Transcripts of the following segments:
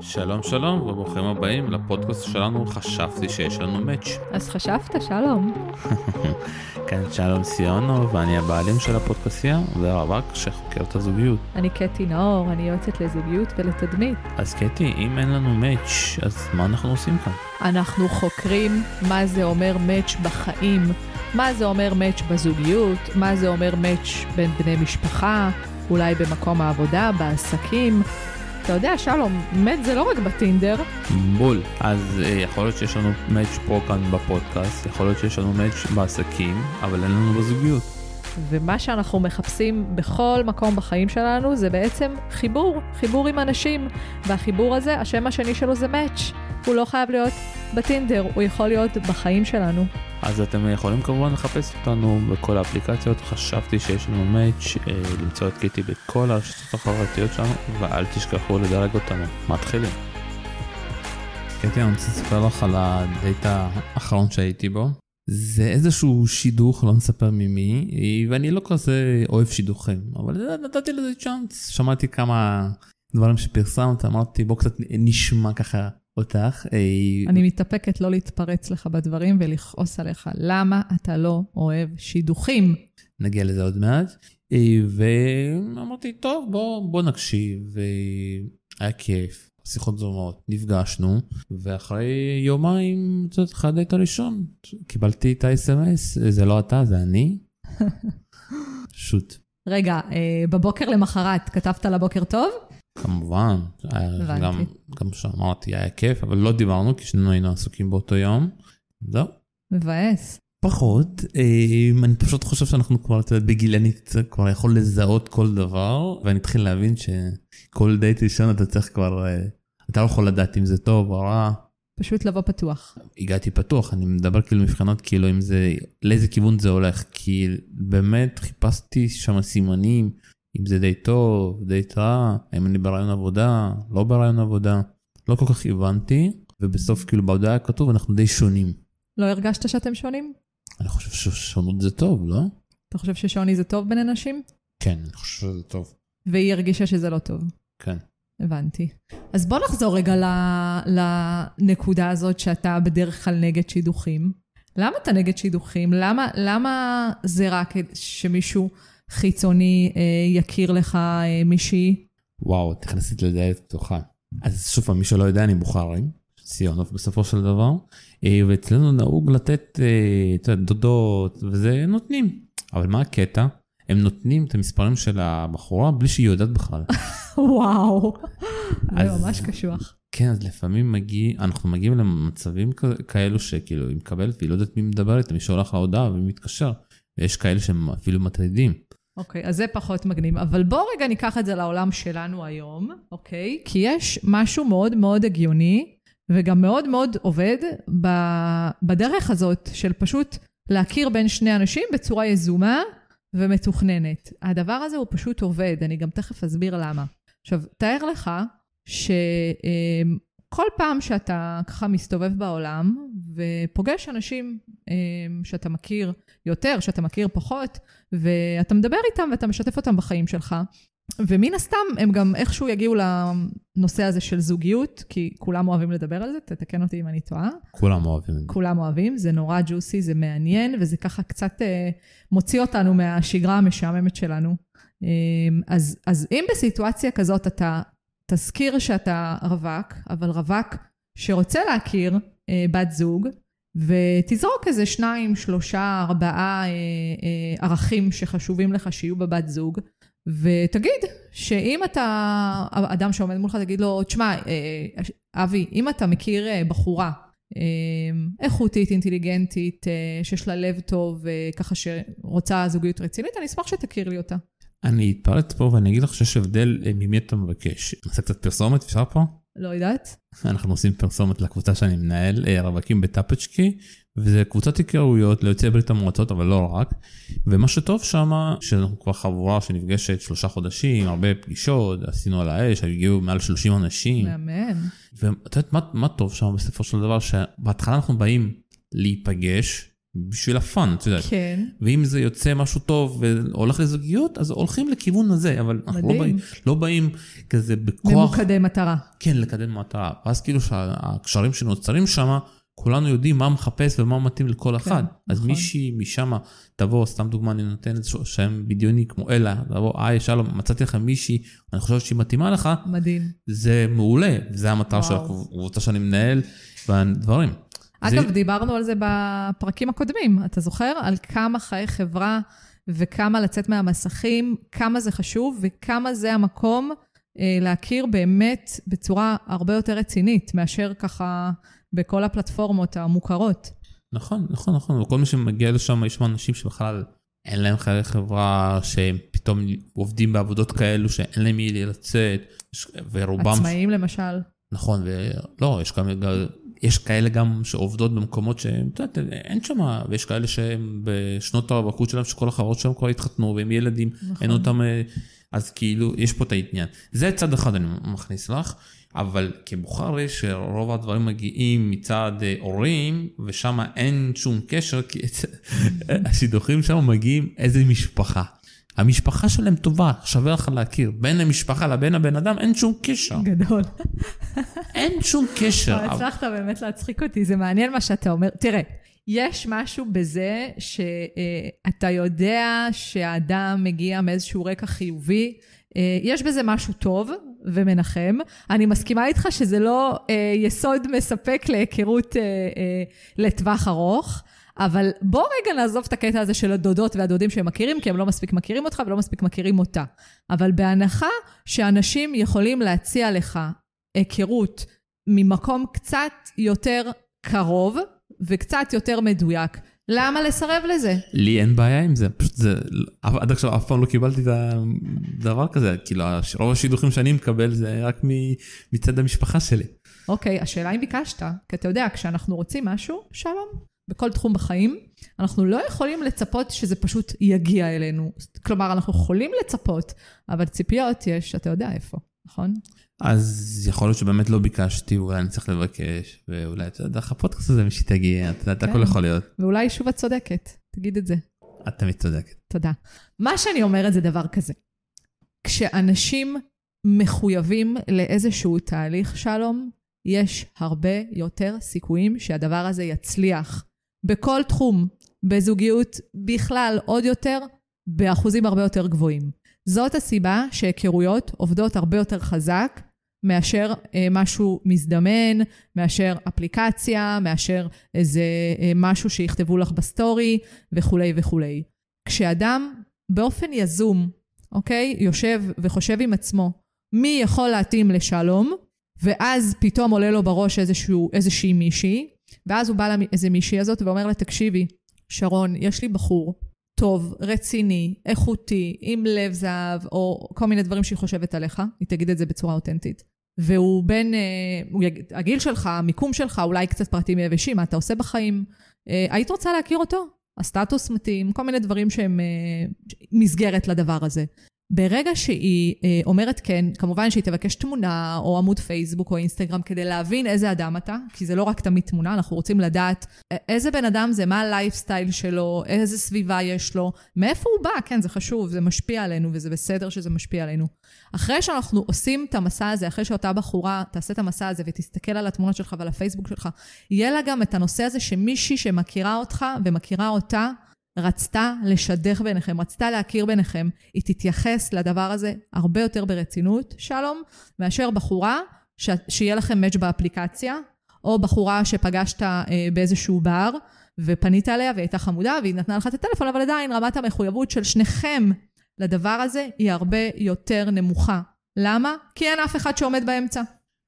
שלום שלום וברוכים הבאים לפודקאסט שלנו חשבתי שיש לנו מאץ'. אז חשבת, שלום. כן, שלום סיונו ואני הבעלים של הפודקאסטייה ורווק שחוקר את הזוגיות. אני קטי נאור, אני יועצת לזוגיות ולתדמית. אז קטי, אם אין לנו מאץ', אז מה אנחנו עושים כאן? אנחנו חוקרים מה זה אומר מאץ' בחיים, מה זה אומר מאץ' בזוגיות, מה זה אומר מאץ' בין בני משפחה, אולי במקום העבודה, בעסקים. אתה יודע, שלום, מאץ' זה לא רק בטינדר. בול. אז אה, יכול להיות שיש לנו מאץ' פה כאן בפודקאסט, יכול להיות שיש לנו מאץ' בעסקים, אבל אין לנו בזוגיות. ומה שאנחנו מחפשים בכל מקום בחיים שלנו זה בעצם חיבור, חיבור עם אנשים. והחיבור הזה, השם השני שלו זה מאץ'. הוא לא חייב להיות בטינדר, הוא יכול להיות בחיים שלנו. אז אתם יכולים כמובן לחפש אותנו בכל האפליקציות, חשבתי שיש לנו מאץ', אה, למצוא את קיטי בכל הרשתות החברתיות שלנו, ואל תשכחו לדרג אותנו. מתחילים. קטי, אני רוצה לספר לך על הדייט האחרון שהייתי בו. זה איזשהו שידוך, לא נספר ממי, ואני לא כזה אוהב שידוכים, אבל נתתי לזה צ'אנס, שמעתי כמה דברים שפרסמת, אמרתי בוא קצת נשמע ככה אותך. אה, אני מתאפקת לא להתפרץ לך בדברים ולכעוס עליך. למה אתה לא אוהב שידוכים? נגיע לזה עוד מעט. אה, ואמרתי, טוב, בוא, בוא נקשיב, והיה כיף, שיחות זומות, נפגשנו, ואחרי יומיים, את יודעת, אחד הדייט הראשון, קיבלתי את ה-SMS, זה לא אתה, זה אני. שוט. רגע, אה, בבוקר למחרת כתבת לבוקר טוב? כמובן, היה גם, גם שאמרתי היה כיף, אבל לא דיברנו כי שנינו היינו עסוקים באותו יום. זהו. מבאס. פחות, אה, אני פשוט חושב שאנחנו כבר, את יודעת, בגילני כבר יכול לזהות כל דבר, ואני אתחיל להבין שכל דייט ראשון אתה צריך כבר, אה, אתה לא יכול לדעת אם זה טוב או רע. פשוט לבוא פתוח. הגעתי פתוח, אני מדבר כאילו מבחינות כאילו אם זה, לאיזה כיוון זה הולך, כי באמת חיפשתי שם סימנים. אם זה די טוב, די רע, האם אני ברעיון עבודה, לא ברעיון עבודה. לא כל כך הבנתי, ובסוף כאילו בהודעה היה כתוב אנחנו די שונים. לא הרגשת שאתם שונים? אני חושב ששונות זה טוב, לא? אתה חושב ששוני זה טוב בין אנשים? כן, אני חושב שזה טוב. והיא הרגישה שזה לא טוב. כן. הבנתי. אז בוא נחזור רגע לנקודה הזאת שאתה בדרך כלל נגד שידוכים. למה אתה נגד שידוכים? למה, למה זה רק שמישהו חיצוני אה, יכיר לך אה, מישהי? וואו, את נכנסת לדלת פתוחה. אז שוב פעם, מי שלא יודע, אני בוכרי, סיונוב בסופו של דבר, אה, ואצלנו נהוג לתת, יודע, דודות, וזה נותנים. אבל מה הקטע? הם נותנים את המספרים של הבחורה בלי שהיא יודעת בכלל. וואו, זה ממש קשוח. כן, אז לפעמים מגיע, אנחנו מגיעים למצבים כאלו שכאילו היא מקבלת והיא לא יודעת מי מדבר איתה, מי שולח לה הודעה ומי מתקשר. ויש כאלה שהם אפילו מטרידים. אוקיי, okay, אז זה פחות מגניב. אבל בואו רגע ניקח את זה לעולם שלנו היום, אוקיי? Okay? כי יש משהו מאוד מאוד הגיוני, וגם מאוד מאוד עובד בדרך הזאת של פשוט להכיר בין שני אנשים בצורה יזומה ומתוכננת. הדבר הזה הוא פשוט עובד, אני גם תכף אסביר למה. עכשיו, תאר לך שכל פעם שאתה ככה מסתובב בעולם ופוגש אנשים שאתה מכיר יותר, שאתה מכיר פחות, ואתה מדבר איתם ואתה משתף אותם בחיים שלך. ומן הסתם הם גם איכשהו יגיעו לנושא הזה של זוגיות, כי כולם אוהבים לדבר על זה, תתקן אותי אם אני טועה. כולם אוהבים. כולם אוהבים, זה נורא ג'וסי, זה מעניין, וזה ככה קצת אה, מוציא אותנו מהשגרה המשעממת שלנו. אה, אז, אז אם בסיטואציה כזאת אתה תזכיר שאתה רווק, אבל רווק שרוצה להכיר אה, בת זוג, ותזרוק איזה שניים, שלושה, ארבעה אה, אה, ערכים שחשובים לך שיהיו בבת זוג, ותגיד שאם אתה, אדם שעומד מולך, תגיד לו, תשמע, אה, אבי, אם אתה מכיר אה, בחורה אה, איכותית, אינטליגנטית, אה, שיש לה לב טוב, אה, ככה שרוצה זוגיות רצינית, אני אשמח שתכיר לי אותה. אני אתפרץ פה ואני אגיד לך שיש הבדל אה, ממי אתה מבקש. נעשה קצת פרסומת, אפשר פה? לא יודעת. אנחנו עושים פרסומת לקבוצה שאני מנהל, אה, רווקים בטאפצ'קי, וזה קבוצת היכרויות ליוצאי ברית המועצות, אבל לא רק. ומה שטוב שם, שאנחנו כבר חבורה שנפגשת שלושה חודשים, הרבה פגישות, עשינו על האש, הגיעו מעל 30 אנשים. מאמן. ואת יודעת מה, מה טוב שם בסופו של דבר? שבהתחלה אנחנו באים להיפגש, בשביל הפאן, את יודעת. כן. ואם זה יוצא משהו טוב והולך לזוגיות, אז הולכים לכיוון הזה, אבל אנחנו לא מדהים. באים, לא באים כזה בכוח, ממוקדי מטרה. כן, לקדם מטרה. ואז כאילו שהקשרים שנוצרים שם, כולנו יודעים מה מחפש ומה מתאים לכל אחד. אז נכון. מישהי משם תבוא, סתם דוגמה, אני נותן איזשהו שם בדיוני כמו אלה, תבוא, היי, שלום, מצאתי לך מישהי, אני חושב שהיא מתאימה לך, מדהים. זה מעולה, זה המטרה של. הקבוצה שאני מנהל, והדברים. אגב, זה- דיברנו על זה בפרקים הקודמים. אתה זוכר? על כמה חיי חברה וכמה לצאת מהמסכים, כמה זה חשוב וכמה זה המקום אה, להכיר באמת בצורה הרבה יותר רצינית מאשר ככה בכל הפלטפורמות המוכרות. נכון, נכון, נכון, וכל מי שמגיע לשם, יש שם אנשים שבכלל אין להם חיי חברה, שהם פתאום עובדים בעבודות כאלו שאין להם מי לצאת, ורובם... עצמאים למשל. נכון, ולא, יש, גם, יש כאלה גם שעובדות במקומות שהם, את יודעת, אין שם, ויש כאלה שהם בשנות הרווקות שלהם, שכל החברות שלהם כבר התחתנו, והם ילדים, נכון. אין אותם, אה, אז כאילו, יש פה את העניין. זה צד אחד אני מכניס לך, אבל כבוכרי, שרוב הדברים מגיעים מצד אה, הורים, ושם אין שום קשר, כי השידוכים שם מגיעים איזה משפחה. המשפחה שלהם טובה, שווה לך להכיר. בין המשפחה לבין הבן אדם אין שום קשר. גדול. אין שום קשר. אבל הצלחת באמת להצחיק אותי, זה מעניין מה שאתה אומר. תראה, יש משהו בזה שאתה יודע שהאדם מגיע מאיזשהו רקע חיובי, אה, יש בזה משהו טוב ומנחם. אני מסכימה איתך שזה לא אה, יסוד מספק להיכרות אה, לטווח ארוך. אבל בוא רגע נעזוב את הקטע הזה של הדודות והדודים שהם מכירים, כי הם לא מספיק מכירים אותך ולא מספיק מכירים אותה. אבל בהנחה שאנשים יכולים להציע לך היכרות ממקום קצת יותר קרוב וקצת יותר מדויק, למה לסרב לזה? לי אין בעיה עם זה, פשוט זה, עד עכשיו אף פעם לא קיבלתי את הדבר כזה, כאילו רוב השידוכים שאני מקבל זה רק מצד המשפחה שלי. אוקיי, השאלה אם ביקשת, כי אתה יודע, כשאנחנו רוצים משהו, שלום, בכל תחום בחיים, אנחנו לא יכולים לצפות שזה פשוט יגיע אלינו. כלומר, אנחנו יכולים לצפות, אבל ציפיות יש, אתה יודע איפה, נכון? אז יכול להיות שבאמת לא ביקשתי, אולי אני צריך לבקש, ואולי, אתה יודע, דרך הפודקאסט הזה מישהי תגיע, אתה יודע, כן. הכל יכול להיות. ואולי שוב את צודקת, תגיד את זה. את תמיד צודקת. תודה. מה שאני אומרת זה דבר כזה. כשאנשים מחויבים לאיזשהו תהליך שלום, יש הרבה יותר סיכויים שהדבר הזה יצליח. בכל תחום, בזוגיות בכלל עוד יותר, באחוזים הרבה יותר גבוהים. זאת הסיבה שהיכרויות עובדות הרבה יותר חזק מאשר אה, משהו מזדמן, מאשר אפליקציה, מאשר איזה אה, משהו שיכתבו לך בסטורי וכולי וכולי. כשאדם באופן יזום, אוקיי, יושב וחושב עם עצמו, מי יכול להתאים לשלום, ואז פתאום עולה לו בראש איזשהו, איזושהי מישהי, ואז הוא בא לאיזה מישהי הזאת ואומר לה, תקשיבי, שרון, יש לי בחור טוב, רציני, איכותי, עם לב זהב, או כל מיני דברים שהיא חושבת עליך, היא תגיד את זה בצורה אותנטית. והוא בין, אה, הוא יג... הגיל שלך, המיקום שלך, אולי קצת פרטים יבשים, מה אתה עושה בחיים. אה, היית רוצה להכיר אותו? הסטטוס מתאים, כל מיני דברים שהם אה, מסגרת לדבר הזה. ברגע שהיא אה, אומרת כן, כמובן שהיא תבקש תמונה או עמוד פייסבוק או אינסטגרם כדי להבין איזה אדם אתה, כי זה לא רק תמיד תמונה, אנחנו רוצים לדעת אה, איזה בן אדם זה, מה הלייפסטייל שלו, איזה סביבה יש לו, מאיפה הוא בא, כן, זה חשוב, זה משפיע עלינו וזה בסדר שזה משפיע עלינו. אחרי שאנחנו עושים את המסע הזה, אחרי שאותה בחורה תעשה את המסע הזה ותסתכל על התמונות שלך ועל הפייסבוק שלך, יהיה לה גם את הנושא הזה שמישהי שמכירה אותך ומכירה אותה, רצתה לשדך ביניכם, רצתה להכיר ביניכם, היא תתייחס לדבר הזה הרבה יותר ברצינות, שלום, מאשר בחורה ש... שיהיה לכם מאץ' באפליקציה, או בחורה שפגשת אה, באיזשהו בר, ופנית אליה והיא הייתה חמודה והיא נתנה לך את הטלפון, אבל עדיין רמת המחויבות של שניכם לדבר הזה היא הרבה יותר נמוכה. למה? כי אין אף אחד שעומד באמצע.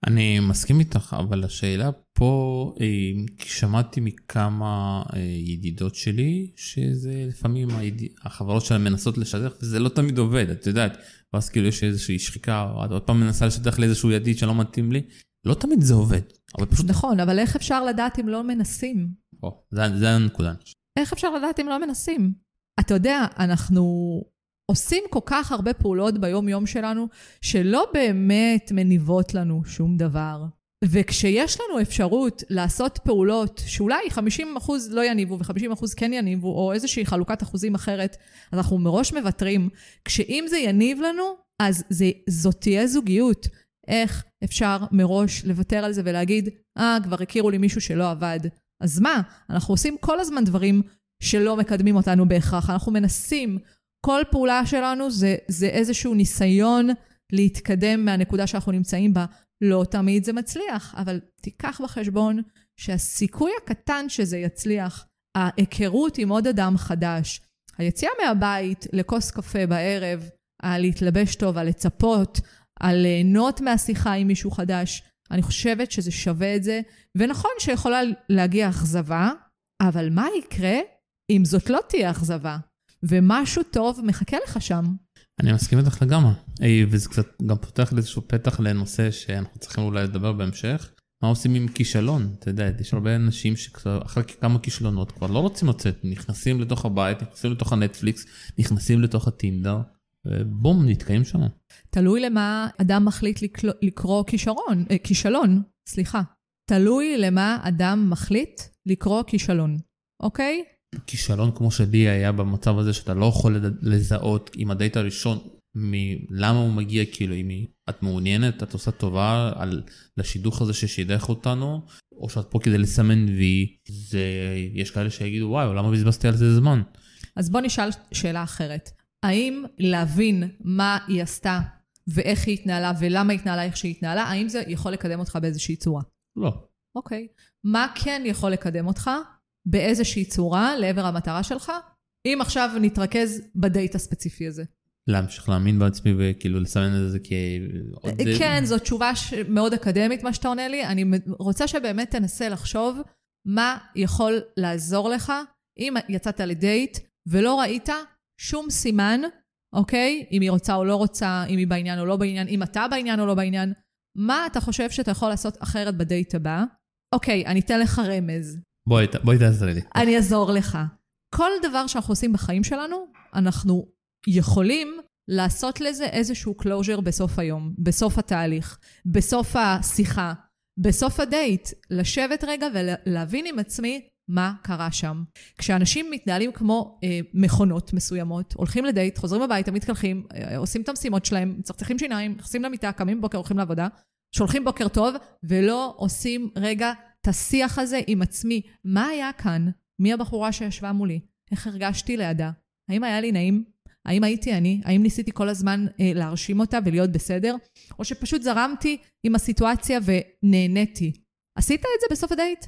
אני מסכים איתך, אבל השאלה פה, אה, שמעתי מכמה אה, ידידות שלי, שזה לפעמים היד... החברות שלהם מנסות לשדך, וזה לא תמיד עובד, את יודעת. ואז כאילו יש איזושהי שחיקה, או את עוד פעם מנסה לשדך לאיזשהו ידיד שלא מתאים לי. לא תמיד זה עובד, אבל פשוט... נכון, אבל איך אפשר לדעת אם לא מנסים? או, זה, זה הנקודה. איך אפשר לדעת אם לא מנסים? אתה יודע, אנחנו עושים כל כך הרבה פעולות ביום-יום שלנו, שלא באמת מניבות לנו שום דבר. וכשיש לנו אפשרות לעשות פעולות שאולי 50% לא יניבו ו-50% כן יניבו, או איזושהי חלוקת אחוזים אחרת, אז אנחנו מראש מוותרים. כשאם זה יניב לנו, אז זה, זאת תהיה זוגיות. איך אפשר מראש לוותר על זה ולהגיד, אה, כבר הכירו לי מישהו שלא עבד. אז מה? אנחנו עושים כל הזמן דברים שלא מקדמים אותנו בהכרח. אנחנו מנסים, כל פעולה שלנו זה, זה איזשהו ניסיון להתקדם מהנקודה שאנחנו נמצאים בה. לא תמיד זה מצליח, אבל תיקח בחשבון שהסיכוי הקטן שזה יצליח, ההיכרות עם עוד אדם חדש, היציאה מהבית לכוס קפה בערב, על להתלבש טוב, על לצפות, על ליהנות מהשיחה עם מישהו חדש, אני חושבת שזה שווה את זה. ונכון שיכולה להגיע אכזבה, אבל מה יקרה אם זאת לא תהיה אכזבה? ומשהו טוב מחכה לך שם. אני מסכים איתך לגמרי, וזה קצת גם פותח איזשהו פתח לנושא שאנחנו צריכים אולי לדבר בהמשך. מה עושים עם כישלון? אתה יודע, יש הרבה אנשים שאחרי כמה כישלונות כבר לא רוצים לצאת, נכנסים לתוך הבית, נכנסים לתוך הנטפליקס, נכנסים לתוך הטינדר, ובום, נתקעים שם. תלוי למה אדם מחליט לקרוא, לקרוא כישרון, אה, כישלון, סליחה. תלוי למה אדם מחליט לקרוא כישלון, אוקיי? כישלון כמו שלי היה במצב הזה שאתה לא יכול לזהות עם הדייט הראשון למה הוא מגיע כאילו אם את מעוניינת את עושה טובה על לשידוך הזה ששידך אותנו או שאת פה כדי לסמן וי זה יש כאלה שיגידו וואי למה בזבזתי על זה זמן. אז בוא נשאל שאלה אחרת האם להבין מה היא עשתה ואיך היא התנהלה ולמה היא התנהלה איך שהיא התנהלה האם זה יכול לקדם אותך באיזושהי צורה? לא. אוקיי מה כן יכול לקדם אותך באיזושהי צורה לעבר המטרה שלך, אם עכשיו נתרכז בדייט הספציפי הזה. להמשיך להאמין בעצמי וכאילו לסמן את זה כ... כן, זו תשובה מאוד אקדמית מה שאתה עונה לי. אני רוצה שבאמת תנסה לחשוב מה יכול לעזור לך אם יצאת לדייט ולא ראית שום סימן, אוקיי? אם היא רוצה או לא רוצה, אם היא בעניין או לא בעניין, אם אתה בעניין או לא בעניין. מה אתה חושב שאתה יכול לעשות אחרת בדייט הבא? אוקיי, אני אתן לך רמז. בואי, בואי תעזרי לי. אני אעזור לך. כל דבר שאנחנו עושים בחיים שלנו, אנחנו יכולים לעשות לזה איזשהו closure בסוף היום, בסוף התהליך, בסוף השיחה, בסוף הדייט, לשבת רגע ולהבין עם עצמי מה קרה שם. כשאנשים מתנהלים כמו אה, מכונות מסוימות, הולכים לדייט, חוזרים הביתה, מתקלחים, אה, עושים את המשימות שלהם, מצחצחים שיניים, נכנסים למיטה, קמים בבוקר, הולכים לעבודה, שולחים בוקר טוב, ולא עושים רגע את השיח הזה עם עצמי. מה היה כאן? מי הבחורה שישבה מולי? איך הרגשתי לידה? האם היה לי נעים? האם הייתי אני? האם ניסיתי כל הזמן אה, להרשים אותה ולהיות בסדר? או שפשוט זרמתי עם הסיטואציה ונהניתי? עשית את זה בסוף הדייט?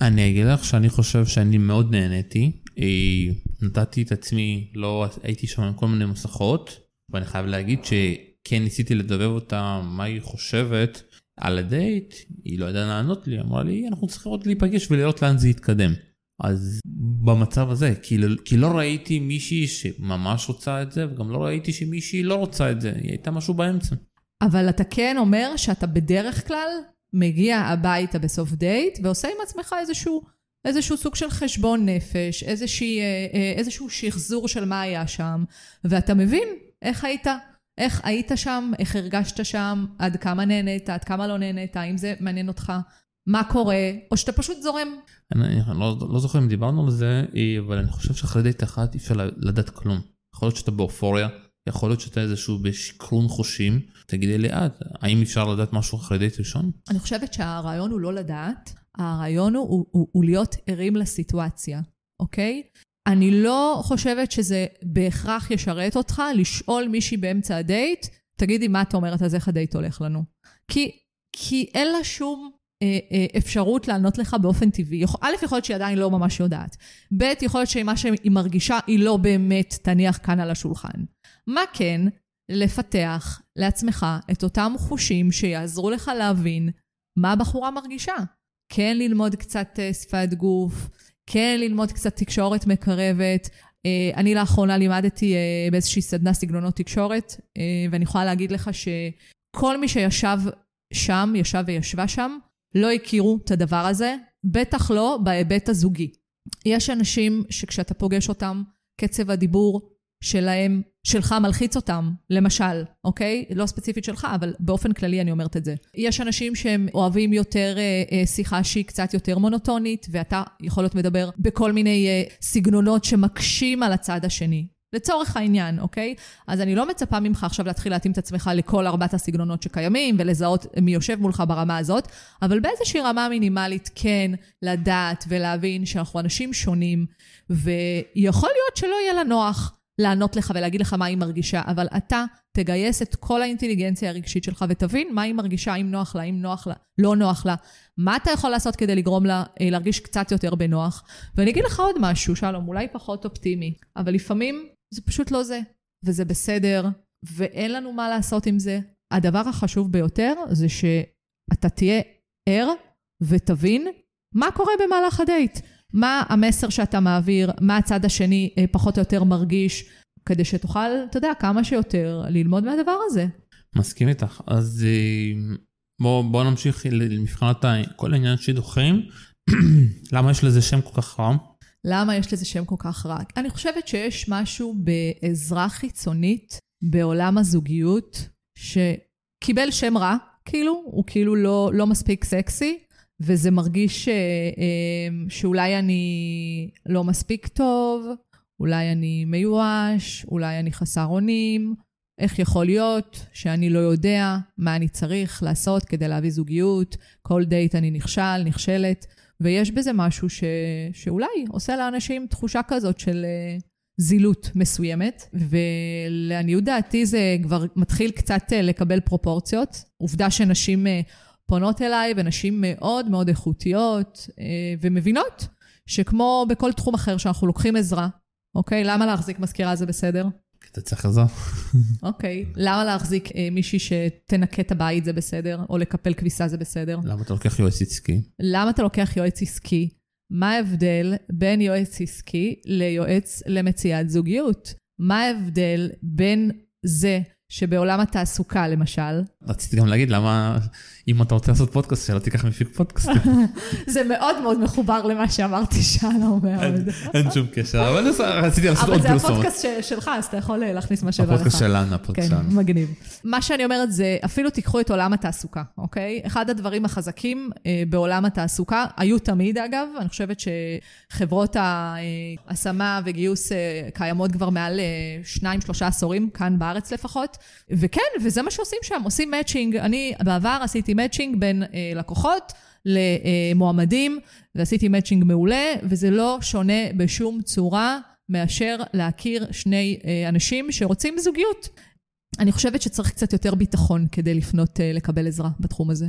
אני אגיד לך שאני חושב שאני מאוד נהניתי. אה, נתתי את עצמי, לא הייתי שם עם כל מיני מסכות, ואני חייב להגיד שכן ניסיתי לדובב אותה מה היא חושבת על הדייט, היא לא ידעה לענות לי, אמרה לי, אנחנו צריכים עוד להיפגש ולראות לאן זה יתקדם. אז במצב הזה, כי, כי לא ראיתי מישהי שממש רוצה את זה, וגם לא ראיתי שמישהי לא רוצה את זה, היא הייתה משהו באמצע. אבל אתה כן אומר שאתה בדרך כלל מגיע הביתה בסוף דייט, ועושה עם עצמך איזשהו, איזשהו סוג של חשבון נפש, איזושהי, אה, אה, איזשהו שחזור של מה היה שם, ואתה מבין איך היית איך היית שם, איך הרגשת שם, עד כמה נהנית, עד כמה לא נהנית, האם זה מעניין אותך, מה קורה, או שאתה פשוט זורם. אני, אני לא, לא זוכר אם דיברנו על זה, אבל אני חושב שאחרי דייט אחת אי אפשר לדעת כלום. יכול להיות שאתה באופוריה, יכול להיות שאתה איזשהו בשקרון חושים. תגידי לי את, האם אפשר לדעת משהו אחרי דייט ראשון? אני חושבת שהרעיון הוא לא לדעת, הרעיון הוא, הוא, הוא, הוא להיות ערים לסיטואציה, אוקיי? אני לא חושבת שזה בהכרח ישרת אותך לשאול מישהי באמצע הדייט, תגידי מה את אומרת, אז איך הדייט הולך לנו. כי, כי אין לה שום אה, אה, אפשרות לענות לך באופן טבעי. א', יכול להיות שהיא עדיין לא ממש יודעת. ב', יכול להיות שמה שהיא מרגישה היא לא באמת תניח כאן על השולחן. מה כן? לפתח לעצמך את אותם חושים שיעזרו לך להבין מה הבחורה מרגישה. כן ללמוד קצת אה, שפת גוף, כן ללמוד קצת תקשורת מקרבת. אה, אני לאחרונה לימדתי אה, באיזושהי סדנה סגנונות תקשורת, אה, ואני יכולה להגיד לך שכל מי שישב שם, ישב וישבה שם, לא הכירו את הדבר הזה, בטח לא בהיבט הזוגי. יש אנשים שכשאתה פוגש אותם, קצב הדיבור שלהם שלך מלחיץ אותם, למשל, אוקיי? לא ספציפית שלך, אבל באופן כללי אני אומרת את זה. יש אנשים שהם אוהבים יותר אה, אה, שיחה שהיא קצת יותר מונוטונית, ואתה יכול להיות מדבר בכל מיני אה, סגנונות שמקשים על הצד השני. לצורך העניין, אוקיי? אז אני לא מצפה ממך עכשיו להתחיל להתאים את עצמך לכל ארבעת הסגנונות שקיימים ולזהות מי יושב מולך ברמה הזאת, אבל באיזושהי רמה מינימלית כן לדעת ולהבין שאנחנו אנשים שונים, ויכול להיות שלא יהיה לה נוח לענות לך ולהגיד לך מה היא מרגישה, אבל אתה תגייס את כל האינטליגנציה הרגשית שלך ותבין מה היא מרגישה, אם נוח לה, אם נוח לה, לא נוח לה. מה אתה יכול לעשות כדי לגרום לה אה, להרגיש קצת יותר בנוח? ואני אגיד לך עוד משהו, שלום, אולי פחות אופטימי, אבל לפעמים זה פשוט לא זה, וזה בסדר, ואין לנו מה לעשות עם זה. הדבר החשוב ביותר זה שאתה תהיה ער ותבין מה קורה במהלך הדייט. מה המסר שאתה מעביר, מה הצד השני אה, פחות או יותר מרגיש, כדי שתוכל, אתה יודע, כמה שיותר ללמוד מהדבר הזה. מסכים איתך. אז אה, בוא, בוא נמשיך למבחנת כל העניין שידוכים. למה יש לזה שם כל כך רע? למה יש לזה שם כל כך רע? אני חושבת שיש משהו בעזרה חיצונית בעולם הזוגיות שקיבל שם רע, כאילו, הוא כאילו לא, לא מספיק סקסי, וזה מרגיש ש, אה, אה, שאולי אני לא מספיק טוב, אולי אני מיואש, אולי אני חסר אונים. איך יכול להיות שאני לא יודע מה אני צריך לעשות כדי להביא זוגיות, כל דייט אני נכשל, נכשלת, ויש בזה משהו ש... שאולי עושה לאנשים תחושה כזאת של אה, זילות מסוימת, ולעניות דעתי זה כבר מתחיל קצת לקבל פרופורציות. עובדה שנשים פונות אליי, ונשים מאוד מאוד איכותיות, אה, ומבינות שכמו בכל תחום אחר שאנחנו לוקחים עזרה, אוקיי? למה להחזיק מזכירה זה בסדר? כי אתה צריך עזרה. אוקיי. למה להחזיק אה, מישהי שתנקה את הבית זה בסדר, או לקפל כביסה זה בסדר? למה אתה לוקח יועץ עסקי? למה אתה לוקח יועץ עסקי? מה ההבדל בין יועץ עסקי ליועץ למציאת זוגיות? מה ההבדל בין זה שבעולם התעסוקה, למשל... רציתי גם להגיד למה, אם אתה רוצה לעשות פודקאסט, שלא תיקח מפיק פודקאסט. זה מאוד מאוד מחובר למה שאמרתי, שלום מאוד. אין שום קשר, אבל רציתי לעשות עוד פרסומת. אבל זה הפודקאסט שלך, אז אתה יכול להכניס מה שבא לך. הפודקאסט שלנו, הפודקאסט כן, שלנו. כן, מגניב. מה שאני אומרת זה, אפילו תיקחו את עולם התעסוקה, אוקיי? אחד הדברים החזקים אה, בעולם התעסוקה, היו תמיד אגב, אני חושבת שחברות ההשמה וגיוס אה, קיימות כבר מעל אה, שניים, שלושה עשורים, כאן בארץ לפחות. וכן, וזה מה שעושים שם, עושים מאצ'ינג. אני בעבר עשיתי מאצ'ינג בין אה, לקוחות למועמדים, ועשיתי מאצ'ינג מעולה, וזה לא שונה בשום צורה מאשר להכיר שני אה, אנשים שרוצים זוגיות. אני חושבת שצריך קצת יותר ביטחון כדי לפנות אה, לקבל עזרה בתחום הזה.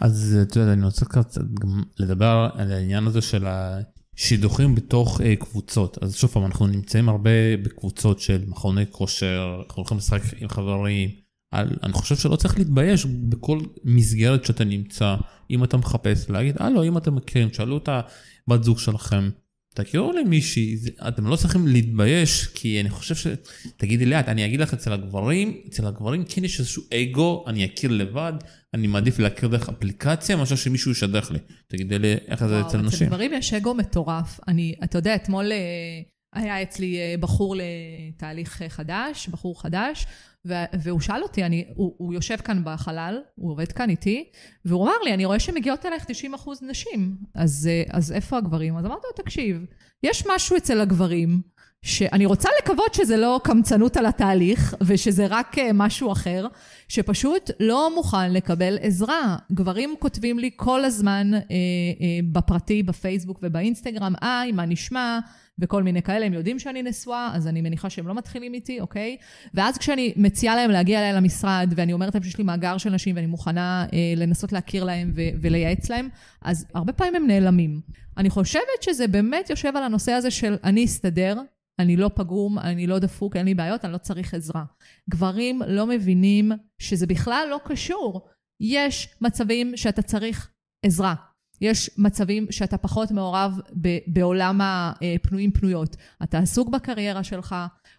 אז את יודעת, אני רוצה קצת גם לדבר על העניין הזה של שידוכים בתוך uh, קבוצות. אז שוב פעם, אנחנו נמצאים הרבה בקבוצות של מכוני כושר, אנחנו הולכים לשחק עם חברים. על, אני חושב שלא צריך להתבייש בכל מסגרת שאתה נמצא, אם אתה מחפש, להגיד, הלו, אם אתם מכירים, שאלו את הבת זוג שלכם, תכירו למישהי, אתם לא צריכים להתבייש, כי אני חושב ש... תגידי לאט, אני אגיד לך אצל הגברים, אצל הגברים כן יש איזשהו אגו, אני אכיר לבד, אני מעדיף להכיר דרך אפליקציה, מאשר שמישהו ישדך לי. תגידי לי איך זה אצל נשים. אצל גברים יש אגו מטורף. אני, אתה יודע, אתמול אה, היה אצלי אה, בחור לתהליך חדש, בחור חדש, והוא שאל אותי, אני, הוא, הוא יושב כאן בחלל, הוא עובד כאן איתי, והוא אמר לי, אני רואה שמגיעות אלייך 90 אחוז נשים, אז, אה, אז איפה הגברים? אז אמרתי לו, תקשיב, יש משהו אצל הגברים, שאני רוצה לקוות שזה לא קמצנות על התהליך, ושזה רק אה, משהו אחר, שפשוט לא מוכן לקבל עזרה. גברים כותבים לי כל הזמן אה, אה, בפרטי, בפייסבוק ובאינסטגרם, היי, מה נשמע? וכל מיני כאלה, הם יודעים שאני נשואה, אז אני מניחה שהם לא מתחילים איתי, אוקיי? ואז כשאני מציעה להם להגיע אליי למשרד, ואני אומרת להם שיש לי מאגר של נשים ואני מוכנה אה, לנסות להכיר להם ו- ולייעץ להם, אז הרבה פעמים הם נעלמים. אני חושבת שזה באמת יושב על הנושא הזה של אני אסתדר, אני לא פגום, אני לא דפוק, אין לי בעיות, אני לא צריך עזרה. גברים לא מבינים שזה בכלל לא קשור. יש מצבים שאתה צריך עזרה. יש מצבים שאתה פחות מעורב בעולם הפנויים פנויות. אתה עסוק בקריירה שלך,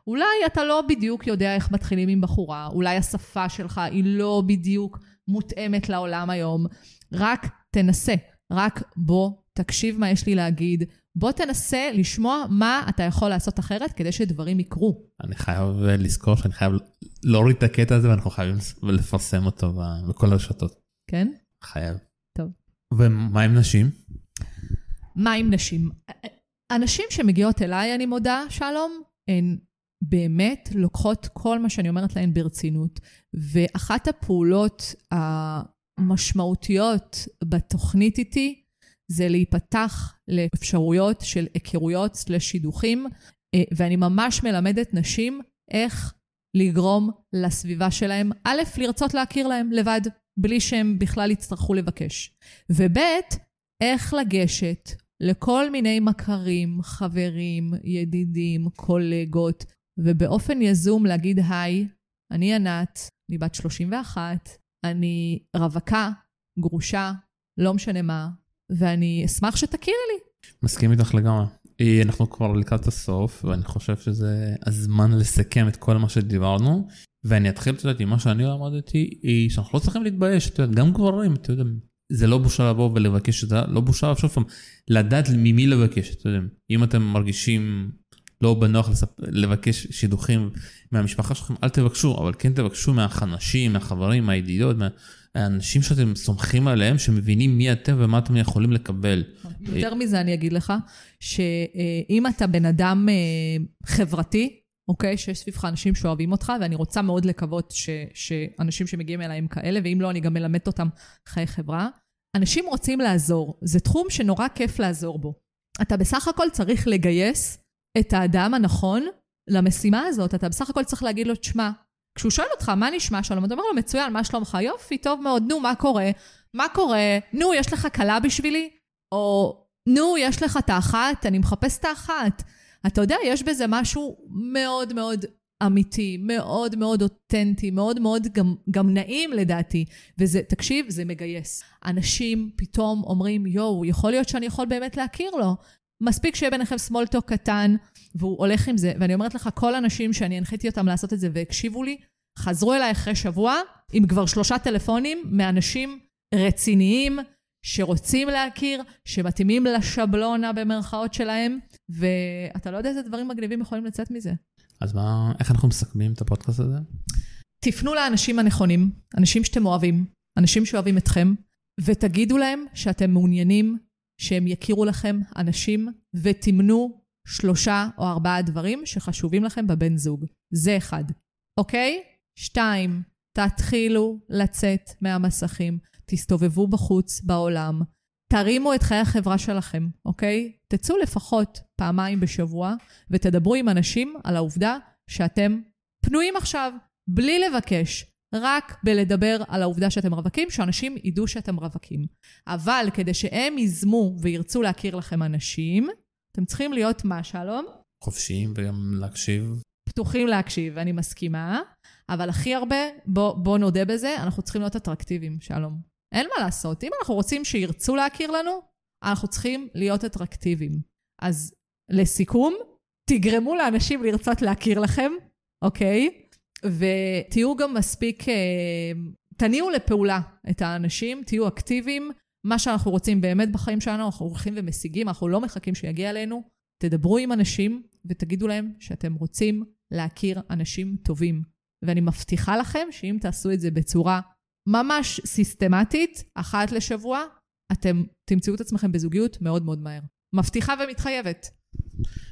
אולי אתה לא בדיוק יודע איך מתחילים עם בחורה, אולי השפה שלך היא לא בדיוק מותאמת לעולם היום. רק תנסה, רק בוא, תקשיב מה יש לי להגיד, בוא תנסה לשמוע מה אתה יכול לעשות אחרת כדי שדברים יקרו. אני חייב לזכור שאני חייב להוריד את הקטע הזה ואנחנו חייבים לפרסם אותו בכל הרשתות. כן? חייב. טוב. ומה עם נשים? מה עם נשים? הנשים שמגיעות אליי, אני מודה, שלום, הן באמת לוקחות כל מה שאני אומרת להן ברצינות, ואחת הפעולות המשמעותיות בתוכנית איתי זה להיפתח לאפשרויות של היכרויות סלש שידוכים, אה, ואני ממש מלמדת נשים איך לגרום לסביבה שלהם, א', לרצות להכיר להם לבד, בלי שהם בכלל יצטרכו לבקש, וב', איך לגשת לכל מיני מכרים, חברים, ידידים, קולגות, ובאופן יזום להגיד, היי, אני ענת, אני בת 31, אני רווקה, גרושה, לא משנה מה, ואני אשמח שתכירי לי. מסכים איתך לגמרי. אה, אנחנו כבר לקראת הסוף, ואני חושב שזה הזמן לסכם את כל מה שדיברנו, ואני אתחיל, את יודעת, עם מה שאני למדתי, היא שאנחנו לא צריכים להתבייש, את יודעת, גם גברים, את יודעת, זה לא בושה לבוא ולבקש את זה, לא בושה, שוב פעם, לדעת ממי לבקש, את יודעת, אם אתם מרגישים לא בנוח לספ... לבקש שידוכים מהמשפחה שלכם, אל תבקשו, אבל כן תבקשו מהחנשים, מהחברים, מהידידות, מהאנשים שאתם סומכים עליהם, שמבינים מי אתם ומה אתם יכולים לקבל. יותר מזה אני אגיד לך, שאם אתה בן אדם אה, חברתי, אוקיי? שיש סביבך אנשים שאוהבים אותך, ואני רוצה מאוד לקוות ש, שאנשים שמגיעים אליי הם כאלה, ואם לא, אני גם מלמדת אותם חיי חברה. אנשים רוצים לעזור, זה תחום שנורא כיף לעזור בו. אתה בסך הכל צריך לגייס את האדם הנכון למשימה הזאת. אתה בסך הכל צריך להגיד לו, תשמע, כשהוא שואל אותך, מה נשמע שלום? אתה אומר לו, מצוין, מה שלומך? יופי, טוב מאוד, נו, מה קורה? מה קורה? נו, יש לך כלה בשבילי? או, נו, יש לך את האחת? אני מחפש את האחת. אתה יודע, יש בזה משהו מאוד מאוד אמיתי, מאוד מאוד אותנטי, מאוד מאוד גם, גם נעים לדעתי. וזה, תקשיב, זה מגייס. אנשים פתאום אומרים, יואו, יכול להיות שאני יכול באמת להכיר לו. מספיק שיהיה ביניכם small talk קטן, והוא הולך עם זה. ואני אומרת לך, כל האנשים שאני הנחיתי אותם לעשות את זה והקשיבו לי, חזרו אליי אחרי שבוע עם כבר שלושה טלפונים מאנשים רציניים, שרוצים להכיר, שמתאימים לשבלונה במרכאות שלהם, ואתה לא יודע איזה דברים מגניבים יכולים לצאת מזה. אז מה, איך אנחנו מסכמים את הפודקאסט הזה? תפנו לאנשים הנכונים, אנשים שאתם אוהבים, אנשים שאוהבים אתכם, ותגידו להם שאתם מעוניינים שהם יכירו לכם אנשים, ותמנו שלושה או ארבעה דברים שחשובים לכם בבן זוג. זה אחד, אוקיי? שתיים, תתחילו לצאת מהמסכים. תסתובבו בחוץ, בעולם, תרימו את חיי החברה שלכם, אוקיי? תצאו לפחות פעמיים בשבוע ותדברו עם אנשים על העובדה שאתם פנויים עכשיו, בלי לבקש, רק בלדבר על העובדה שאתם רווקים, שאנשים ידעו שאתם רווקים. אבל כדי שהם ייזמו וירצו להכיר לכם אנשים, אתם צריכים להיות מה, שלום? חופשיים וגם להקשיב. פתוחים להקשיב, אני מסכימה, אבל הכי הרבה, בוא, בוא נודה בזה, אנחנו צריכים להיות אטרקטיביים, שלום. אין מה לעשות. אם אנחנו רוצים שירצו להכיר לנו, אנחנו צריכים להיות אטרקטיביים. אז לסיכום, תגרמו לאנשים לרצות להכיר לכם, אוקיי? ותהיו גם מספיק, אה, תניעו לפעולה את האנשים, תהיו אקטיביים. מה שאנחנו רוצים באמת בחיים שלנו, אנחנו הולכים ומשיגים, אנחנו לא מחכים שיגיע אלינו. תדברו עם אנשים ותגידו להם שאתם רוצים להכיר אנשים טובים. ואני מבטיחה לכם שאם תעשו את זה בצורה ממש סיסטמטית, אחת לשבוע, אתם תמצאו את עצמכם בזוגיות מאוד מאוד מהר. מבטיחה ומתחייבת.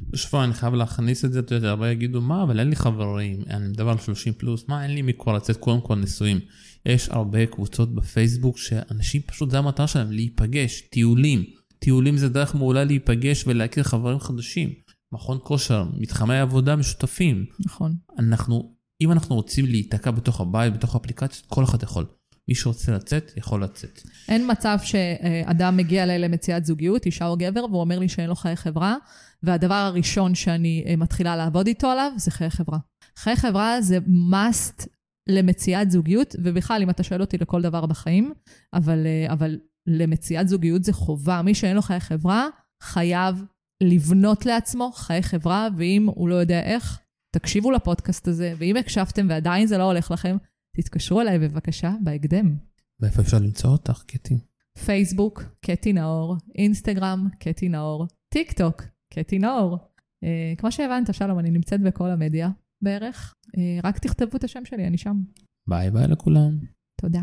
בשבוע אני חייב להכניס את זה, אתה יודע, הרבה יגידו, מה, אבל אין לי חברים, אני מדבר על 30 פלוס, מה, אין לי מכבר לצאת קודם כל נשואים. יש הרבה קבוצות בפייסבוק שאנשים פשוט, זה המטרה שלהם, להיפגש, טיולים. טיולים זה דרך מעולה להיפגש ולהכיר חברים חדשים. מכון כושר, מתחמי עבודה משותפים. נכון. אנחנו, אם אנחנו רוצים להיתקע בתוך הבית, בתוך האפליקציות, כל אחד יכול. מי שרוצה לצאת, יכול לצאת. אין מצב שאדם מגיע אליי למציאת זוגיות, אישה או גבר, והוא אומר לי שאין לו חיי חברה, והדבר הראשון שאני אה, מתחילה לעבוד איתו עליו זה חיי חברה. חיי חברה זה must למציאת זוגיות, ובכלל, אם אתה שואל אותי לכל דבר בחיים, אבל, אה, אבל למציאת זוגיות זה חובה. מי שאין לו חיי חברה, חייב לבנות לעצמו חיי חברה, ואם הוא לא יודע איך, תקשיבו לפודקאסט הזה, ואם הקשבתם ועדיין זה לא הולך לכם, תתקשרו אליי בבקשה בהקדם. ואיפה אפשר למצוא אותך, קטי? פייסבוק, קטי נאור, אינסטגרם, קטי נאור, טיק טוק, קטי נאור. אה, כמו שהבנת, שלום, אני נמצאת בכל המדיה בערך. אה, רק תכתבו את השם שלי, אני שם. ביי ביי לכולם. תודה.